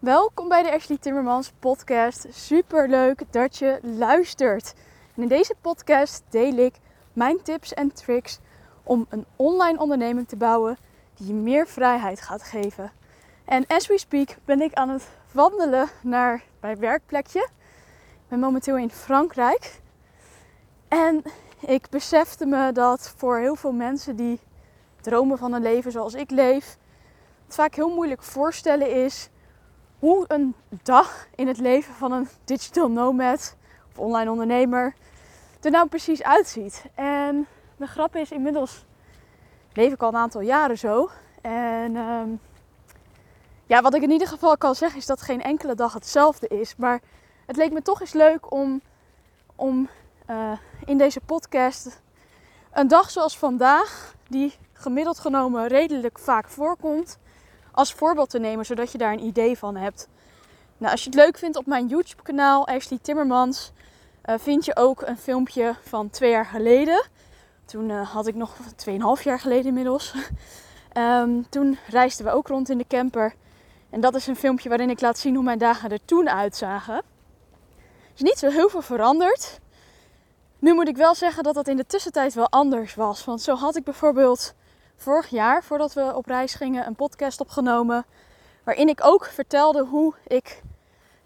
Welkom bij de Ashley Timmermans podcast. Super leuk dat je luistert. In deze podcast deel ik mijn tips en tricks om een online onderneming te bouwen die je meer vrijheid gaat geven. En as we speak ben ik aan het wandelen naar mijn werkplekje. Ik ben momenteel in Frankrijk. En ik besefte me dat voor heel veel mensen die dromen van een leven zoals ik leef, het vaak heel moeilijk voorstellen is hoe een dag in het leven van een digital nomad of online ondernemer er nou precies uitziet. En de grap is, inmiddels leef ik al een aantal jaren zo. En ehm, ja, wat ik in ieder geval kan zeggen is dat geen enkele dag hetzelfde is. Maar het leek me toch eens leuk om, om uh, in deze podcast een dag zoals vandaag, die gemiddeld genomen redelijk vaak voorkomt, als voorbeeld te nemen, zodat je daar een idee van hebt. Nou, als je het leuk vindt op mijn YouTube-kanaal Ashley Timmermans, uh, vind je ook een filmpje van twee jaar geleden. Toen uh, had ik nog 2,5 jaar geleden inmiddels. um, toen reisden we ook rond in de camper. En dat is een filmpje waarin ik laat zien hoe mijn dagen er toen uitzagen. Is niet zo heel veel veranderd. Nu moet ik wel zeggen dat dat in de tussentijd wel anders was. Want zo had ik bijvoorbeeld vorig jaar, voordat we op reis gingen, een podcast opgenomen. Waarin ik ook vertelde hoe ik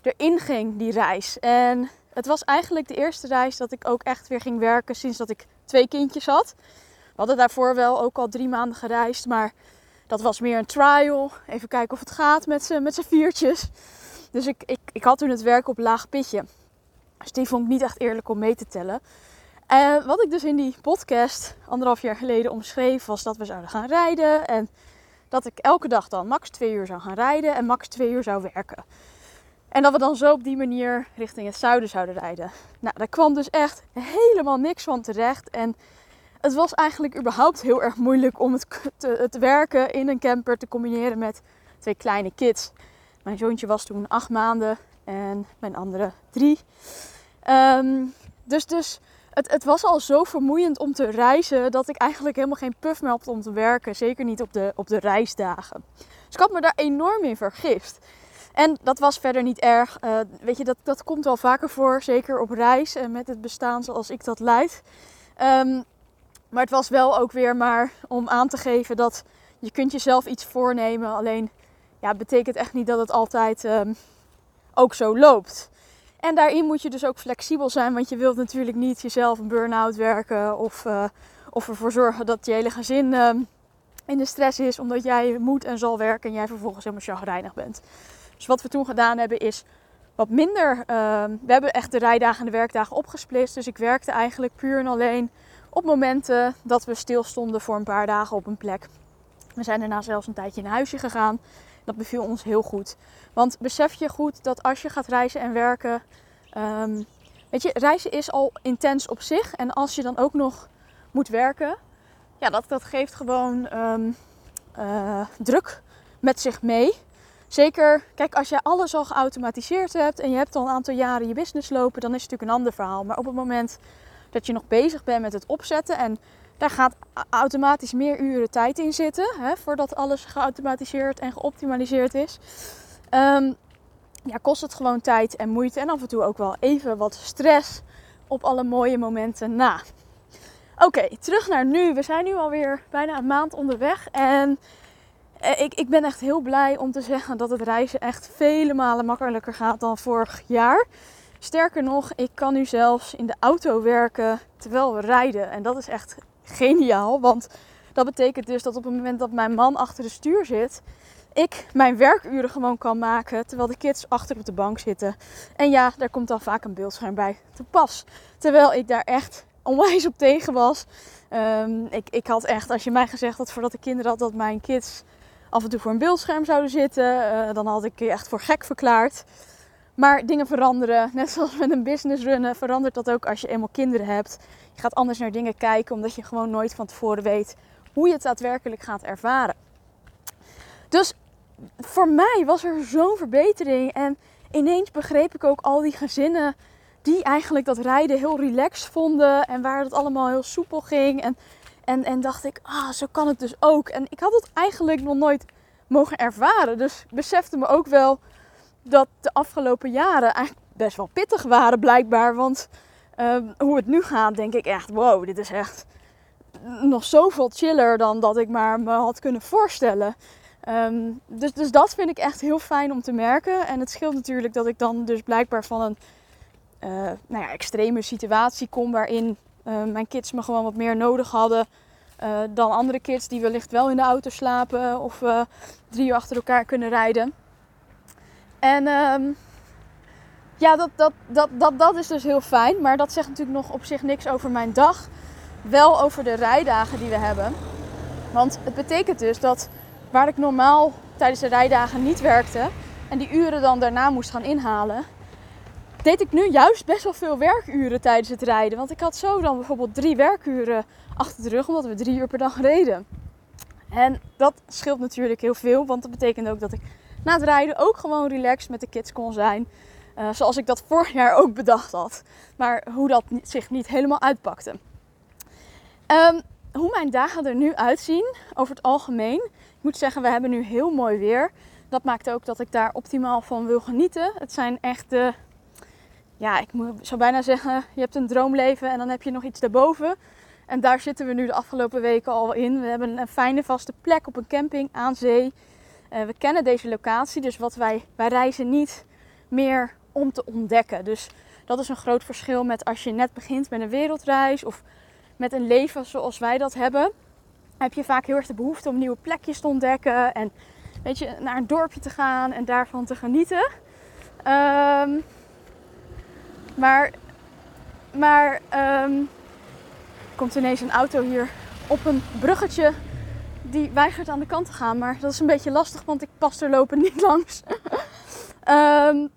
erin ging, die reis. En het was eigenlijk de eerste reis dat ik ook echt weer ging werken sinds dat ik twee kindjes had. We hadden daarvoor wel ook al drie maanden gereisd, maar dat was meer een trial. Even kijken of het gaat met z'n, met viertjes. Dus ik, ik, ik had toen het werk op laag pitje. Dus die vond ik niet echt eerlijk om mee te tellen. En wat ik dus in die podcast anderhalf jaar geleden omschreef, was dat we zouden gaan rijden. En dat ik elke dag dan max twee uur zou gaan rijden en max twee uur zou werken. En dat we dan zo op die manier richting het zuiden zouden rijden. Nou, daar kwam dus echt helemaal niks van terecht. En het was eigenlijk überhaupt heel erg moeilijk om het, het werken in een camper te combineren met twee kleine kids. Mijn zoontje was toen acht maanden en mijn andere drie. Um, dus dus het, het, was al zo vermoeiend om te reizen dat ik eigenlijk helemaal geen puff meer had om te werken. Zeker niet op de, op de reisdagen. Dus ik had me daar enorm in vergist. En dat was verder niet erg. Uh, weet je, dat, dat komt wel vaker voor. Zeker op reis en met het bestaan zoals ik dat leid. Um, maar het was wel ook weer maar om aan te geven dat je kunt jezelf iets voornemen. Alleen ja, betekent echt niet dat het altijd um, ook zo loopt. En daarin moet je dus ook flexibel zijn, want je wilt natuurlijk niet jezelf een burn-out werken of, uh, of ervoor zorgen dat je hele gezin uh, in de stress is omdat jij moet en zal werken en jij vervolgens helemaal chagrijnig bent. Dus wat we toen gedaan hebben is wat minder. Uh, we hebben echt de rijdagen en de werkdagen opgesplitst. Dus ik werkte eigenlijk puur en alleen op momenten dat we stilstonden voor een paar dagen op een plek. We zijn daarna zelfs een tijdje in huisje gegaan. Dat beviel ons heel goed. Want besef je goed dat als je gaat reizen en werken. Um, weet je, reizen is al intens op zich. En als je dan ook nog moet werken. Ja, dat, dat geeft gewoon um, uh, druk met zich mee. Zeker, kijk, als je alles al geautomatiseerd hebt en je hebt al een aantal jaren je business lopen, dan is het natuurlijk een ander verhaal. Maar op het moment dat je nog bezig bent met het opzetten en daar gaat automatisch meer uren tijd in zitten, hè, voordat alles geautomatiseerd en geoptimaliseerd is. Um, ja, kost het gewoon tijd en moeite en af en toe ook wel even wat stress op alle mooie momenten na. Oké, terug naar nu. We zijn nu alweer bijna een maand onderweg en eh, ik, ik ben echt heel blij om te zeggen dat het reizen echt vele malen makkelijker gaat dan vorig jaar. Sterker nog, ik kan nu zelfs in de auto werken terwijl we rijden. En dat is echt geniaal, want dat betekent dus dat op het moment dat mijn man achter de stuur zit, ik mijn werkuren gewoon kan maken terwijl de kids achter op de bank zitten. En ja, daar komt dan vaak een beeldscherm bij te pas. Terwijl ik daar echt onwijs op tegen was. Um, ik, ik had echt, als je mij gezegd had voordat ik kinderen had dat mijn kids af en toe voor een beeldscherm zouden zitten, uh, dan had ik je echt voor gek verklaard. Maar dingen veranderen. Net zoals met een business runnen verandert dat ook als je eenmaal kinderen hebt. Je gaat anders naar dingen kijken omdat je gewoon nooit van tevoren weet hoe je het daadwerkelijk gaat ervaren. Dus voor mij was er zo'n verbetering. En ineens begreep ik ook al die gezinnen die eigenlijk dat rijden heel relaxed vonden. En waar het allemaal heel soepel ging. En, en, en dacht ik, ah, zo kan het dus ook. En ik had het eigenlijk nog nooit mogen ervaren. Dus besefte me ook wel dat de afgelopen jaren eigenlijk best wel pittig waren blijkbaar. Want ehm, hoe het nu gaat, denk ik echt, wow, dit is echt nog zoveel chiller dan dat ik maar me had kunnen voorstellen. Ehm, dus, dus dat vind ik echt heel fijn om te merken. En het scheelt natuurlijk dat ik dan dus blijkbaar van een uh, nou ja, extreme situatie kom waarin uh, mijn kids me gewoon wat meer nodig hadden uh, dan andere kids die wellicht wel in de auto slapen of drie uur achter elkaar kunnen rijden. En um, ja, dat, dat, dat, dat, dat is dus heel fijn. Maar dat zegt natuurlijk nog op zich niks over mijn dag. Wel over de rijdagen die we hebben. Want het betekent dus dat waar ik normaal tijdens de rijdagen niet werkte en die uren dan daarna moest gaan inhalen, deed ik nu juist best wel veel werkuren tijdens het rijden. Want ik had zo dan bijvoorbeeld drie werkuren achter de rug, omdat we drie uur per dag reden. En dat scheelt natuurlijk heel veel, want dat betekent ook dat ik na het rijden ook gewoon relaxed met de kids kon zijn. Uh, zoals ik dat vorig jaar ook bedacht had. Maar hoe dat zich niet helemaal uitpakte. Um, hoe mijn dagen er nu uitzien, over het algemeen. Ik moet zeggen, we hebben nu heel mooi weer. Dat maakt ook dat ik daar optimaal van wil genieten. Het zijn echt de. Ja, ik zou bijna zeggen, je hebt een droomleven en dan heb je nog iets daarboven. En daar zitten we nu de afgelopen weken al in. We hebben een fijne vaste plek op een camping aan zee. Uh, we kennen deze locatie, dus wat wij, wij reizen niet meer om te ontdekken. Dus dat is een groot verschil met als je net begint met een wereldreis of met een leven zoals wij dat hebben. Heb je vaak heel erg de behoefte om nieuwe plekjes te ontdekken en weet je, naar een dorpje te gaan en daarvan te genieten. Um, maar maar um, komt ineens een auto hier op een bruggetje die weigert aan de kant te gaan. Maar dat is een beetje lastig, want ik pas er lopen niet langs. um,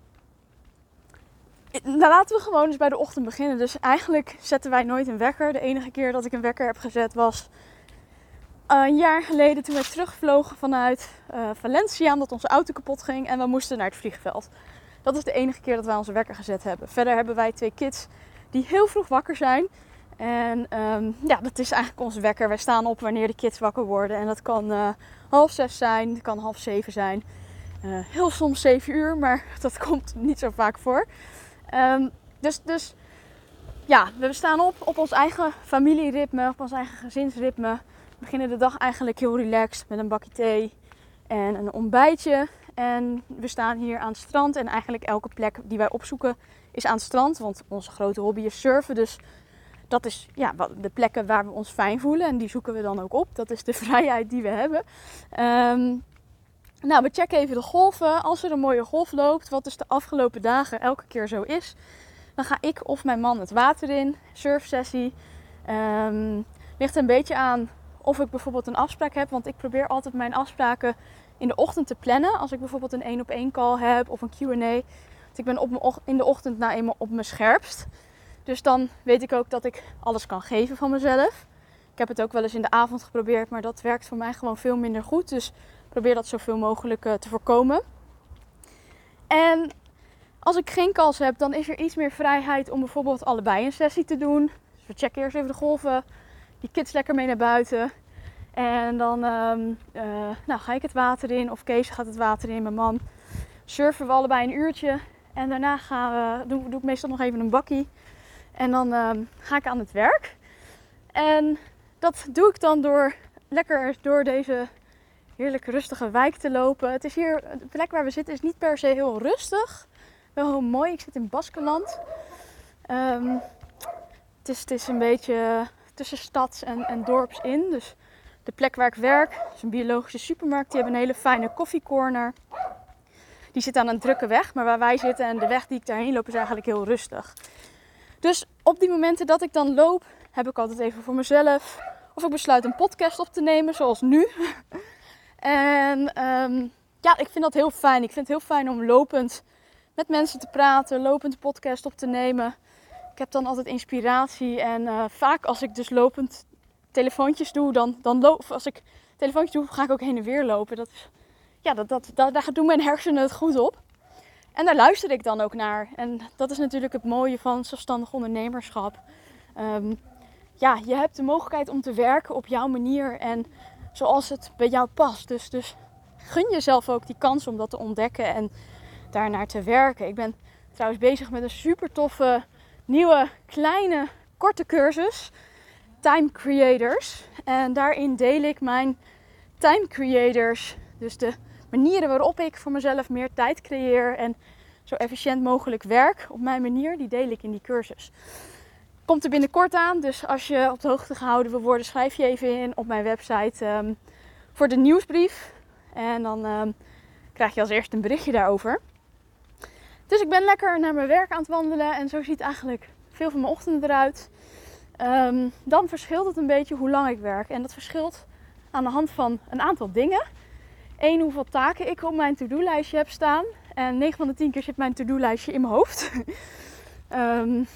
nou, laten we gewoon eens bij de ochtend beginnen. Dus eigenlijk zetten wij nooit een wekker. De enige keer dat ik een wekker heb gezet was uh, een jaar geleden toen wij terugvlogen vanuit uh, Valencia omdat onze auto kapot ging en we moesten naar het vliegveld. Dat is de enige keer dat wij onze wekker gezet hebben. Verder hebben wij twee kids die heel vroeg wakker zijn. En um, ja, dat is eigenlijk onze wekker. Wij staan op wanneer de kids wakker worden. En dat kan uh, half zes zijn, kan half zeven zijn. heel soms zeven uur, maar dat komt niet zo vaak voor. Um, dus, dus ja, we staan op op ons eigen familieritme, op ons eigen gezinsritme. We beginnen de dag eigenlijk heel relaxed met een bakje thee en een ontbijtje. En we staan hier aan het strand en eigenlijk elke plek die wij opzoeken is aan het strand. Want onze grote hobby is surfen, dus dat is ja, de plekken waar we ons fijn voelen. En die zoeken we dan ook op. Dat is de vrijheid die we hebben. Um, nou, we checken even de golven. Als er een mooie golf loopt, wat dus de afgelopen dagen elke keer zo is, dan ga ik of mijn man het water in, surfsessie. Um, ligt een beetje aan of ik bijvoorbeeld een afspraak heb, want ik probeer altijd mijn afspraken in de ochtend te plannen. Als ik bijvoorbeeld een één op één call heb of een Q&A. Want ik ben op in de ochtend nou eenmaal op mijn scherpst. Dus dan weet ik ook dat ik alles kan geven van mezelf. Ik heb het ook wel eens in de avond geprobeerd, maar dat werkt voor mij gewoon veel minder goed. Dus probeer dat zoveel mogelijk uh, te voorkomen. En als ik geen kans heb, dan is er iets meer vrijheid om bijvoorbeeld allebei een sessie te doen. Dus we checken eerst even de golven, die kids lekker mee naar buiten. En dan um, uh, nou, ga ik het water in, of Kees gaat het water in, mijn man. Surfen we allebei een uurtje. En daarna gaan we, doe ik meestal nog even een bakkie. En dan um, ga ik aan het werk. En dat doe ik dan door lekker door deze heerlijk rustige wijk te lopen. Het is hier, de plek waar we zitten is niet per se heel rustig. Wel heel mooi. Ik zit in Baskeland. Um, het, is, het is een beetje tussen stads en, en dorps in. Dus de plek waar ik werk is een biologische supermarkt. Die hebben een hele fijne koffiecorner. Die zit aan een drukke weg. Maar waar wij zitten en de weg die ik daarheen loop is eigenlijk heel rustig. Dus op die momenten dat ik dan loop, heb ik altijd even voor mezelf. Of ik besluit een podcast op te nemen, zoals nu. En um, ja, ik vind dat heel fijn. Ik vind het heel fijn om lopend met mensen te praten, lopend podcast op te nemen. Ik heb dan altijd inspiratie. En uh, vaak als ik dus lopend telefoontjes doe, dan, dan loop, als ik telefoontjes doe, ga ik ook heen en weer lopen. Dat, ja, dat, dat, dat, daar doen mijn hersenen het goed op. En daar luister ik dan ook naar. En dat is natuurlijk het mooie van zelfstandig ondernemerschap. Um, ja, je hebt de mogelijkheid om te werken op jouw manier. En zoals het bij jou past. Dus, dus gun jezelf ook die kans om dat te ontdekken. En daarnaar te werken. Ik ben trouwens bezig met een super toffe nieuwe kleine korte cursus. Time Creators. En daarin deel ik mijn time creators. Dus de manieren waarop ik voor mezelf meer tijd creëer en zo efficiënt mogelijk werk op mijn manier, die deel ik in die cursus. Komt er binnenkort aan, dus als je op de hoogte gehouden wil worden, schrijf je even in op mijn website ehm, voor de nieuwsbrief. En dan ehm, krijg je als eerste een berichtje daarover. Dus ik ben lekker naar mijn werk aan het wandelen en zo ziet eigenlijk veel van mijn ochtenden eruit. Ehm, dan verschilt het een beetje hoe lang ik werk. En dat verschilt aan de hand van een aantal dingen. Eén, hoeveel taken ik op mijn to-do-lijstje heb staan. En 9 van de 10 keer zit mijn to-do-lijstje in mijn hoofd. um,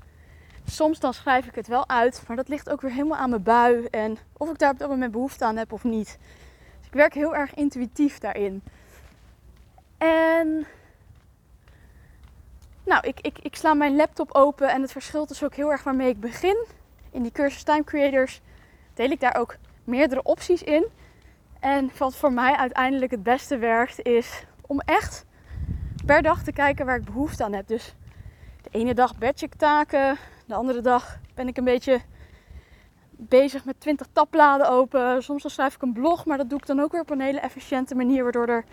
soms dan schrijf ik het wel uit, maar dat ligt ook weer helemaal aan mijn bui. En of ik daar op dat moment behoefte aan heb of niet. Dus ik werk heel erg intuïtief daarin. En nou, ik, ik, ik sla mijn laptop open en het verschilt dus ook heel erg waarmee ik begin. In die cursus Time Creators deel ik daar ook meerdere opties in. En wat voor mij uiteindelijk het beste werkt, is om echt per dag te kijken waar ik behoefte aan heb. Dus de ene dag batch ik taken, de andere dag ben ik een beetje bezig met 20 tabbladen open. Soms dan schrijf ik een blog, maar dat doe ik dan ook weer op een hele efficiënte manier, waardoor er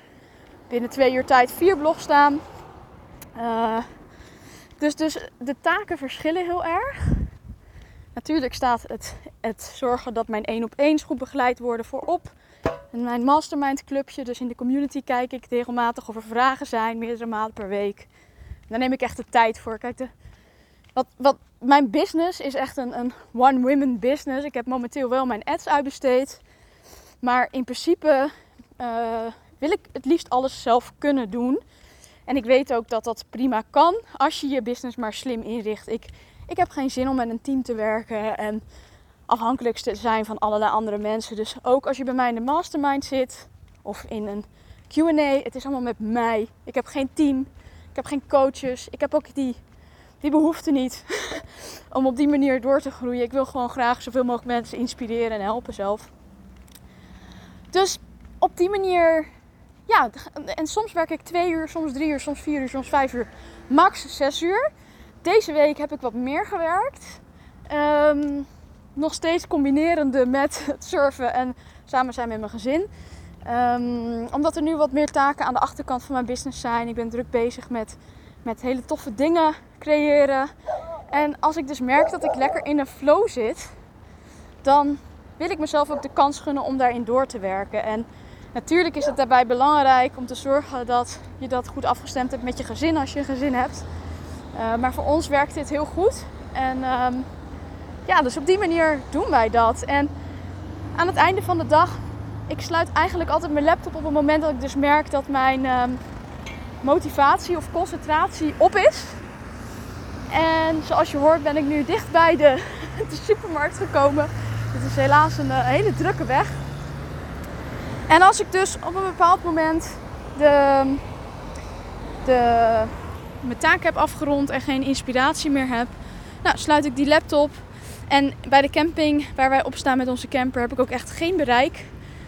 binnen twee uur tijd vier blogs staan. Uh, dus, dus de taken verschillen heel erg. Natuurlijk staat het, het zorgen dat mijn één op één goed begeleid worden voorop. En mijn mastermind clubje, dus in de community kijk ik regelmatig of er vragen zijn, meerdere malen per week. daar neem ik echt de tijd voor. Kijk, de, wat, wat, mijn business is echt een, een one-women business. Ik heb momenteel wel mijn ads uitbesteed. Maar in principe uh, wil ik het liefst alles zelf kunnen doen. En ik weet ook dat dat prima kan als je je business maar slim inricht. Ik, ik heb geen zin om met een team te werken en afhankelijk te zijn van allerlei andere mensen. Dus ook als je bij mij in de mastermind zit of in een QA, het is allemaal met mij. Ik heb geen team, ik heb geen coaches, ik heb ook die, die behoefte niet om op die manier door te groeien. Ik wil gewoon graag zoveel mogelijk mensen inspireren en helpen zelf. Dus op die manier ja, en soms werk ik twee uur, soms drie uur, soms vier uur, soms vijf uur, max zes uur. Deze week heb ik wat meer gewerkt. Ehm, nog steeds combinerende met het surfen en samen zijn met mijn gezin. Um, omdat er nu wat meer taken aan de achterkant van mijn business zijn. Ik ben druk bezig met, met hele toffe dingen creëren. En als ik dus merk dat ik lekker in een flow zit, dan wil ik mezelf ook de kans gunnen om daarin door te werken. En Natuurlijk is het daarbij belangrijk om te zorgen dat je dat goed afgestemd hebt met je gezin als je een gezin hebt. Uh, maar voor ons werkt dit heel goed. En um, ja, dus op die manier doen wij dat. En aan het einde van de dag, ik sluit eigenlijk altijd mijn laptop op het moment dat ik dus merk dat mijn um, motivatie of concentratie op is. En zoals je hoort ben ik nu dicht bij de, de supermarkt gekomen. Het is helaas een uh, hele drukke weg. En als ik dus op een bepaald moment de, de, mijn taak heb afgerond en geen inspiratie meer heb, nou, sluit ik die laptop. En bij de camping waar wij op staan met onze camper heb ik ook echt geen bereik.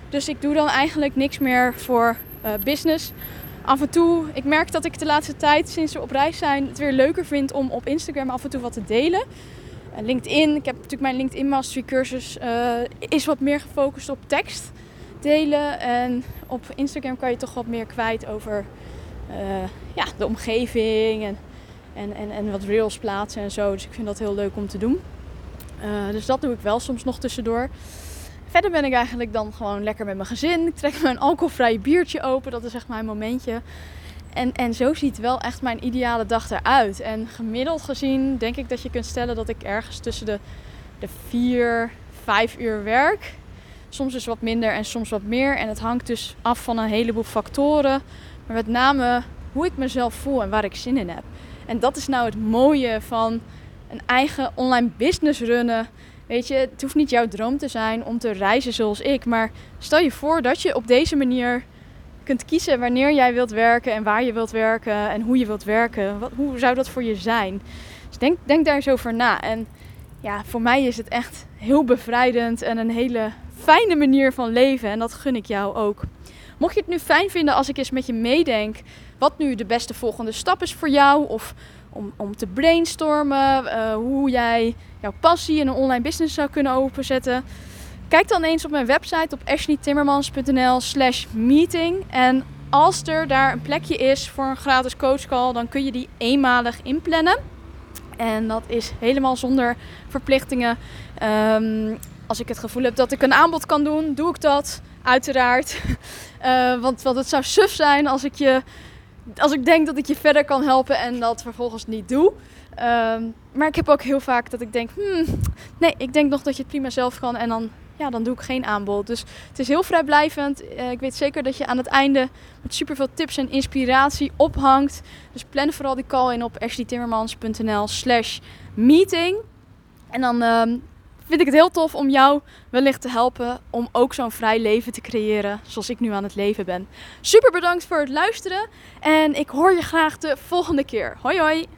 Dus ik doe dan eigenlijk niks meer voor uh, business. Af en toe, ik merk dat ik de laatste tijd sinds we op reis zijn het weer leuker vind om op Instagram af en toe wat te delen. Uh, LinkedIn, ik heb natuurlijk mijn LinkedIn Mastery cursus, uh, is wat meer gefocust op tekst delen. En op Instagram kan je toch wat meer kwijt over ja, de omgeving en, en, en, en wat reels plaatsen en zo. Dus ik vind dat heel leuk om te doen. Uh, dus dat doe ik wel soms nog tussendoor. Verder ben ik eigenlijk dan gewoon lekker met mijn gezin. Ik trek mijn alcoholvrije biertje open. Dat is echt mijn momentje. En, en zo ziet wel echt mijn ideale dag eruit. En gemiddeld gezien denk ik dat je kunt stellen dat ik ergens tussen de, de vier, vijf uur werk. Soms is wat minder en soms wat meer. En het hangt dus af van een heleboel factoren. Maar met name hoe ik mezelf voel en waar ik zin in heb. En dat is nou het mooie van een eigen online business runnen. Weet je, het hoeft niet jouw droom te zijn om te reizen zoals ik. Maar stel je voor dat je op deze manier kunt kiezen wanneer jij wilt werken en waar je wilt werken en hoe je wilt werken. Wat, hoe zou dat voor je zijn? Dus denk, denk daar eens over na. En ja, voor mij is het echt heel bevrijdend en een hele fijne manier van leven. En dat gun ik jou ook. Mocht je het nu fijn vinden als ik eens met je meedenk wat nu de beste volgende stap is voor jou, of om, om te brainstormen, uh, hoe jij jouw passie in een online business zou kunnen openzetten. Kijk dan eens op mijn website op ashleytimmermans.nl slash meeting. En als er daar een plekje is voor een gratis coachcall, dan kun je die eenmalig inplannen. En dat is helemaal zonder verplichtingen. Um, als ik het gevoel heb dat ik een aanbod kan doen, doe ik dat. Uiteraard. Uh, want, want het zou suf zijn als ik, je, als ik denk dat ik je verder kan helpen en dat vervolgens niet doe. Um, maar ik heb ook heel vaak dat ik denk, hmm, nee, ik denk nog dat je het prima zelf kan. En dan ja, dan doe ik geen aanbod. Dus het is heel vrijblijvend. Uh, ik weet zeker dat je aan het einde met superveel tips en inspiratie ophangt. Dus plan vooral die call in op ashleytimmermans.nl slash meeting. En dan uh, vind ik het heel tof om jou wellicht te helpen om ook zo'n vrij leven te creëren zoals ik nu aan het leven ben. Super bedankt voor het luisteren en ik hoor je graag de volgende keer. Hoi hoi!